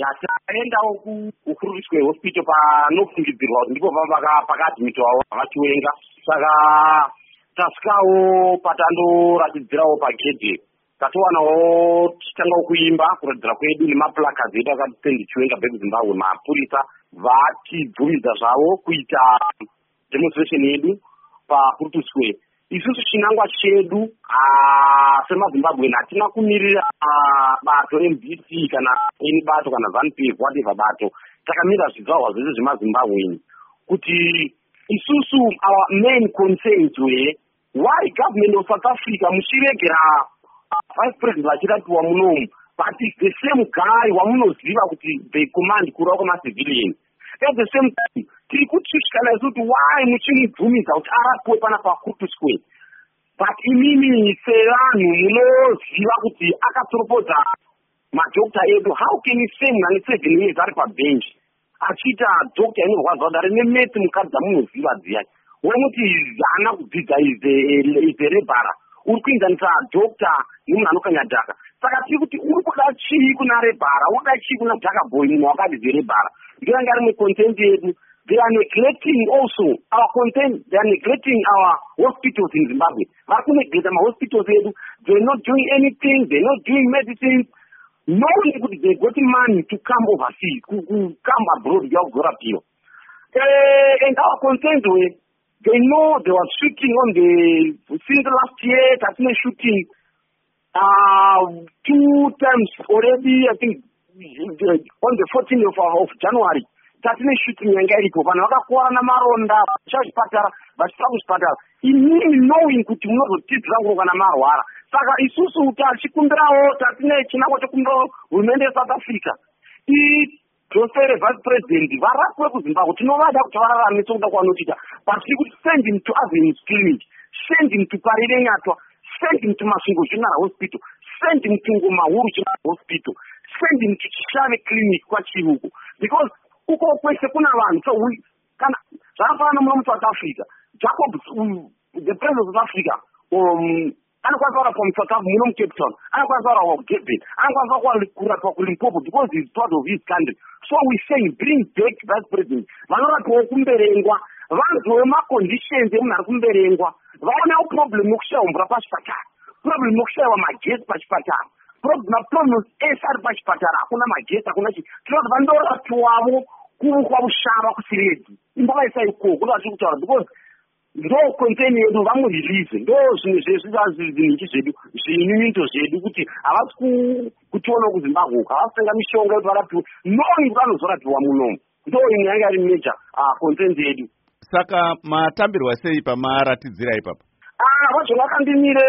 yataendawo kukuruswe hospital panofungidzirwa kuti ndipo pava pakaadmitwawo vachiwenga saka tasvikawo patandoratidzirawo pagedhe tatowanawo tichitangawo kuimba kuratidzira kwedu nemaplakadzi edu akatipendi chiwenga back zimbabwe mapurisa vatibvumidza zvavo kuita demonstration yedu pakurutu square isusu chinangwa chedu semazimbabweni hatina kumirira bato mbc kana ini bato kana zanpf whatever bato. Takamira zvidzvarwa zvese zvemazimbabweni kuti isusu our main concerns were why government of south africa muchiregera vice president vachirapiwa munomu but is the same guy wamunoziva kuti the command kurova kwamacivilian at the same time tiri kutyutyikana isu kuti why muchimubvumidza kuti arapiwe pana pakurutu square but imimi sevanhu munoziva kuti akatoropodza madhokta edu how can you say munhu ane seven years ari pabench achiita dhokta inorwadza kuti rine meti mukadzi dzamunoziva dziyai wemuti haana kudzidza ize rebhara uri kuinzanisa dhokta nemunhu anokanya dhaka saka tiri kuti uri kuda chii kuna rebhara uri kuda chii kuna dhaka boy munhu wakadzi rebhara ndoyanga rimwe content yedu they are neglecting also our content. They are neglecting our hospitals in zimbabwe. Vari kunegleta mahospitals edu. They're not doing anything. They're not doing medicine. Knowing kuti they got money to come overseas come abroad kuya kuzorapiwa uh, and our content were they know they were shooting on the since last year tatine shooting uh, two times already i think on the 14th of, of january tatine shooting yanga iripo vanhu vakakuwara namaronda vachazvipatara vachisa kuzvipatara inini knowing kuti munozotidzira kuroka namarwara saka isusu tachikumbirawo tatine chinangwa chekumbirawo hurumende yesouth africa. Idzosere vice president varapiwe kuzimbabwe. Tinovada kuti vararame sekuda kwavanotiita but tiri kuti send him to avenis clinic send him to parire nyatwa send him to masungo general hospital send him to ngomahuru general hospital send him to chishave clinic kwachiruku because uko kwese kuna vanhu so kana zvakafanana muno musouth africa jacob the president of south africa um, anokwanisa kurapwa musouth africa muno mucape town anokwanisa kurapwa kudurban anokwanisa kurapwa kulimpopo because heis part of his country. So we saying bring back vice president. Vanorapiwawo kumberengwa vanzwewo maconditions emunhu ari kumberengwa vaonewo problem yokushayiwa mvura pachipatara problem yokushayiwa magesi pachipatara maproblems ese ari pachipatara hakuna magesi hakuna chii tinoti vandorapiwavo kwakushava kusiredi imbavaisa ikoko ndo vatiri kutaura because ndo concern yedu vamurelease. Ndo zvimwe zvezvinhinji zvedu zvinyunyito zvedu kuti havasi kutionawo kuzimbabwe uku havasi kutenga mishonga yekuti varapiwe. Kuti vanozorapiwa munomu ndo imwe yanga ari major concern yedu. Saka matambirwa sei pamaratidzira ipapa vacho vakandimire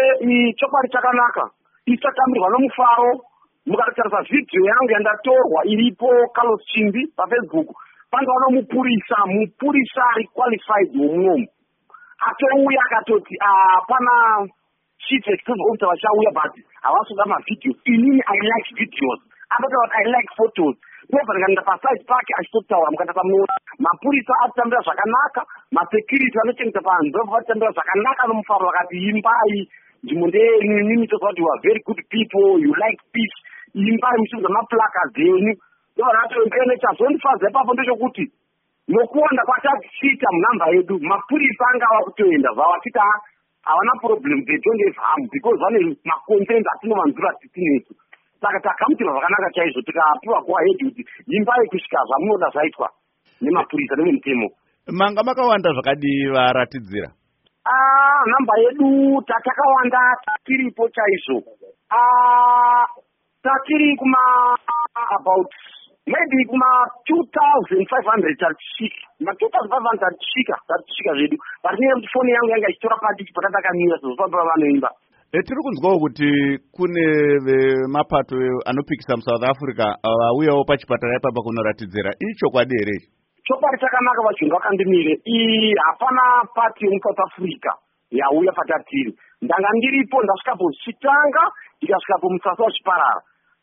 chokwadi chakanaka. Isatambirwa nomufaro mukatarisa vhidhiyo yangu yandatorwa iripo carlos chimbi pafacebook pandova nomupurisa mupurisa ari qualified womunomu atouya akatoti hapana executive officer vachauya but havasi kuda mavhidhios inini i like videos. Akataura kuti i like photos. Ndobva ndikaenda paside pake achitotaura mukatasa munoona mapurisa atitambira zvakanaka masecurity vanochengeta panhu ndobva vatitambira zvakanaka nomufaro vakati imbai nzvimbo ndeyenyu inini toziva kuti youare very good people you like peace imbai muchiudza maplakadzi enyu ndobva ndatoene chazondifadza ipapo ndechekuti nokuwanda kwatatichiita munhamba yedu mapurisa angava kutoenda vavachiti havana problem they don't have harm because vane macontent atinovanzura titinesu saka takamutirwa zvakanaka chaizvo tikapiwa kuwa hedi kuti imbai kusvika zvamunoda zvaitwa nemapurisa nevemutemo manga makawanda zvakadii varatidzira? Nhamba yedu tatakawanda tiripo chaizvo tatiri kuma about maybe kuma two thousand five hundred tatisvika ma-two thousand five hundred tatisvika tatisvika zvedu. Kuti foni yangu yanga ichitora padichi patatakanyura sezofamba vanoimba. Tiri kunzwawo kuti kune vemapato anopikisa musouth africa vauyawo pachipatara ipapa kunoratidzira. Ichokwadi here chokwadi chakanaka vachungu vakandimire. Hapana pati yemusouth africa yauya patatiri ndanga ndiripo ndasvikapo zvichitanga ndikasvikapo musasa wachiparara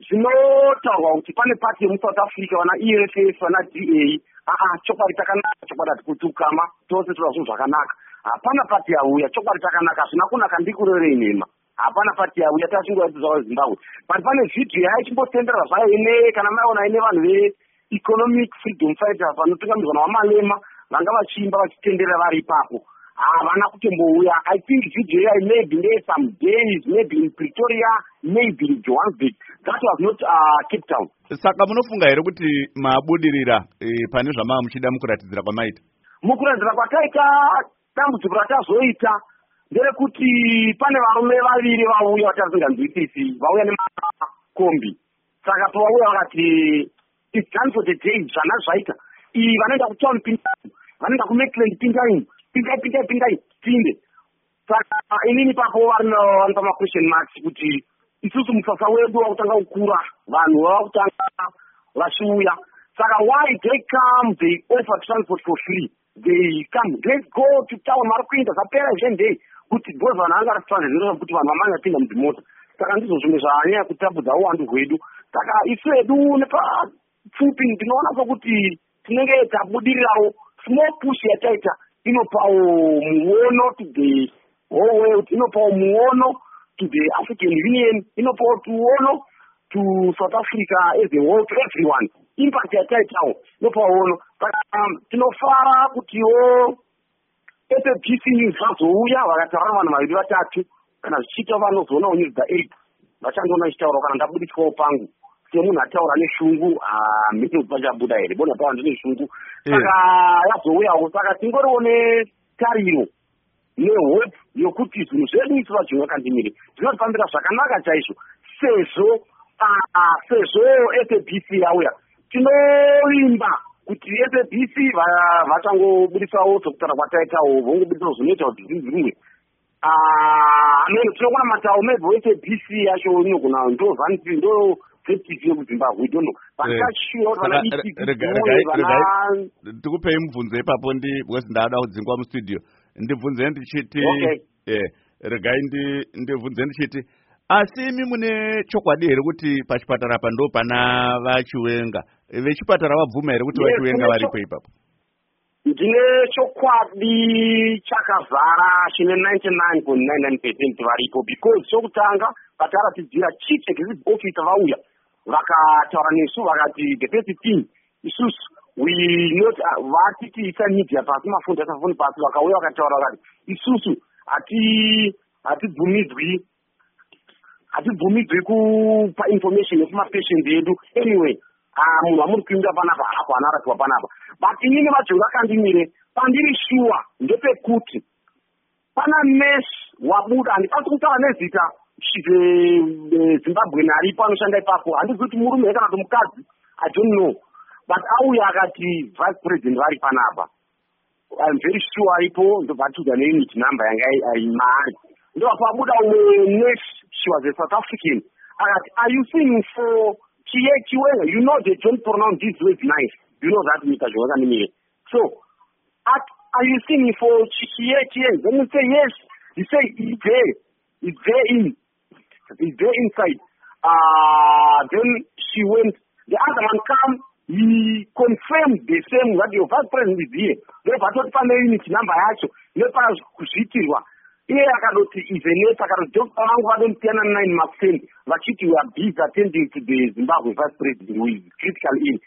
zvinotaurwa kuti pane pati yemusouth africa vana eff vana da aa chokwadi chakanaka chokwadi hatikutukama tose toda zvinhu zvakanaka. Hapana pati yauya chokwadi chakanaka hazvina kunaka ndikurerei nhema hapana pati yauya tasingowaidzao zimbabwe but pane vhidhiyo yaichimbotenderwa zvayo ine kana maiona ine vanhu veeconomic freedom fighters vanotungamidzwa navamalema vanga vachiimba vachitenderera vari ipapo havana kutombouya i think video yai maybe ndeye some days maybe in pretoria maybe in johannesburg. That was not uh, cape town saka munofunga here kuti mabudirira e, pane zvamava muchida mukuratidzira kwamaita? Mukuratidzira kwataita dambudziko ratazoita nderekuti pane varume vaviri vauya vatasinganzwisisi vauya nemakombi. Saka pavauya vakati its done for the day zvana zvaita. Iyi vanoenda kutown pindai vanoenda kumakeland pindai pindai pindai pindai pinde saka inini papo vari pamaquestion marks kuti isusu musasa wedu wakutanga kukura vanhu vavakutanga vachiuya saka why they come they offer transport for free? They come let's go to town vari kuinda zvapera izvendei kuti bcause vanhu vanga vatransit kuti vanhu vamanye vapinda mudzimota saka ndizvo zvimwe zvanyaya kutambudza uwandu hwedu. Saka isu hedu nepapfupi ndinoona sokuti tinenge tabudirirawo small push yataita inopawo muono to the whole world inopawo muono to the african union inopawo tuono to south africa as a whole to everyone. Impact yataitawo inopawo ono saka tinofara kutiwo sabc news vazouya vakataura vanhu vaviri vatatu kana zvichiita vanozoonawo news dzaeight vachandoona ichitaurawo kana ndabuditswawo pangu semunhu ataura neshungu hamini pachabuda here bona pava ndine shungu saka yazouyawo saka tingoriwo netariro nehope yokuti zvinhu zvedu isu vajinga kandimire zvinotifambira zvakanaka chaizvo sezvo sezvo sabc yauya tinovimba kuti sabc vachangobudisawo zvokutaura kwataitawo vongobudisawo zvinoita kuti zvinzirumwe amene tinogona matawo maybe wesabc yacho inogona ndo vanti ndo vetv yekuzimbabwe dono tikupei mubvunzo ipapo because ndaada kudzingwa mustudio. Ndibvunze ndichiti regai ndibvunze ndichiti asi imi mune chokwadi here kuti pachipatara apa ndo pana vachiwenga vechipatara vabvuma here kuti vachiwenga varipo ipapo? Ndine chokwadi chakazara chine ninety nine point nine nine percent varipo because chokutanga pataratidzira chief executive officer vauya vakataura nesu vakati the first thing isusu we not vati tiisa media pasi mafundi asafoni pasi. Vakauya vakataura vakati isusu hati hatibvumidzwi hatibvumidzwi kupa information yekumapatient edu. Anyway munhu amuri kuinda panapa hapo anaratiwa panapa. But inini vajonga kandimire pandiri shuwa ndepekuti pana mes wabuda handikwanisi kutaura nezita zimbabwe naripo anoshanda ipapo. Handizii kuti murume kana kuti mukadzi i don't know. But auya akati vice president vari panapa. Im very sure aripo ndobvatiudza neunit number yanga aimari ndopabuda umwe nes she was a south african. Akati are you seeing for chiye chiwenga you know they don't pronounce these words nice. You know that mr zvowakanimire so at, are you seeing for chiye chiye then you say yes. You say it's there. It's there in it's there inside. Uh, then she went. The other one come he confirmed the same that your vice president is here. Ndobvatoti pane unit number yacho nepazviitirwa iye akadoti izenet akadoti dokta vangu vadonitiyana nine maxen vachiti weare busy attending to the zimbabwe vice president who is critical in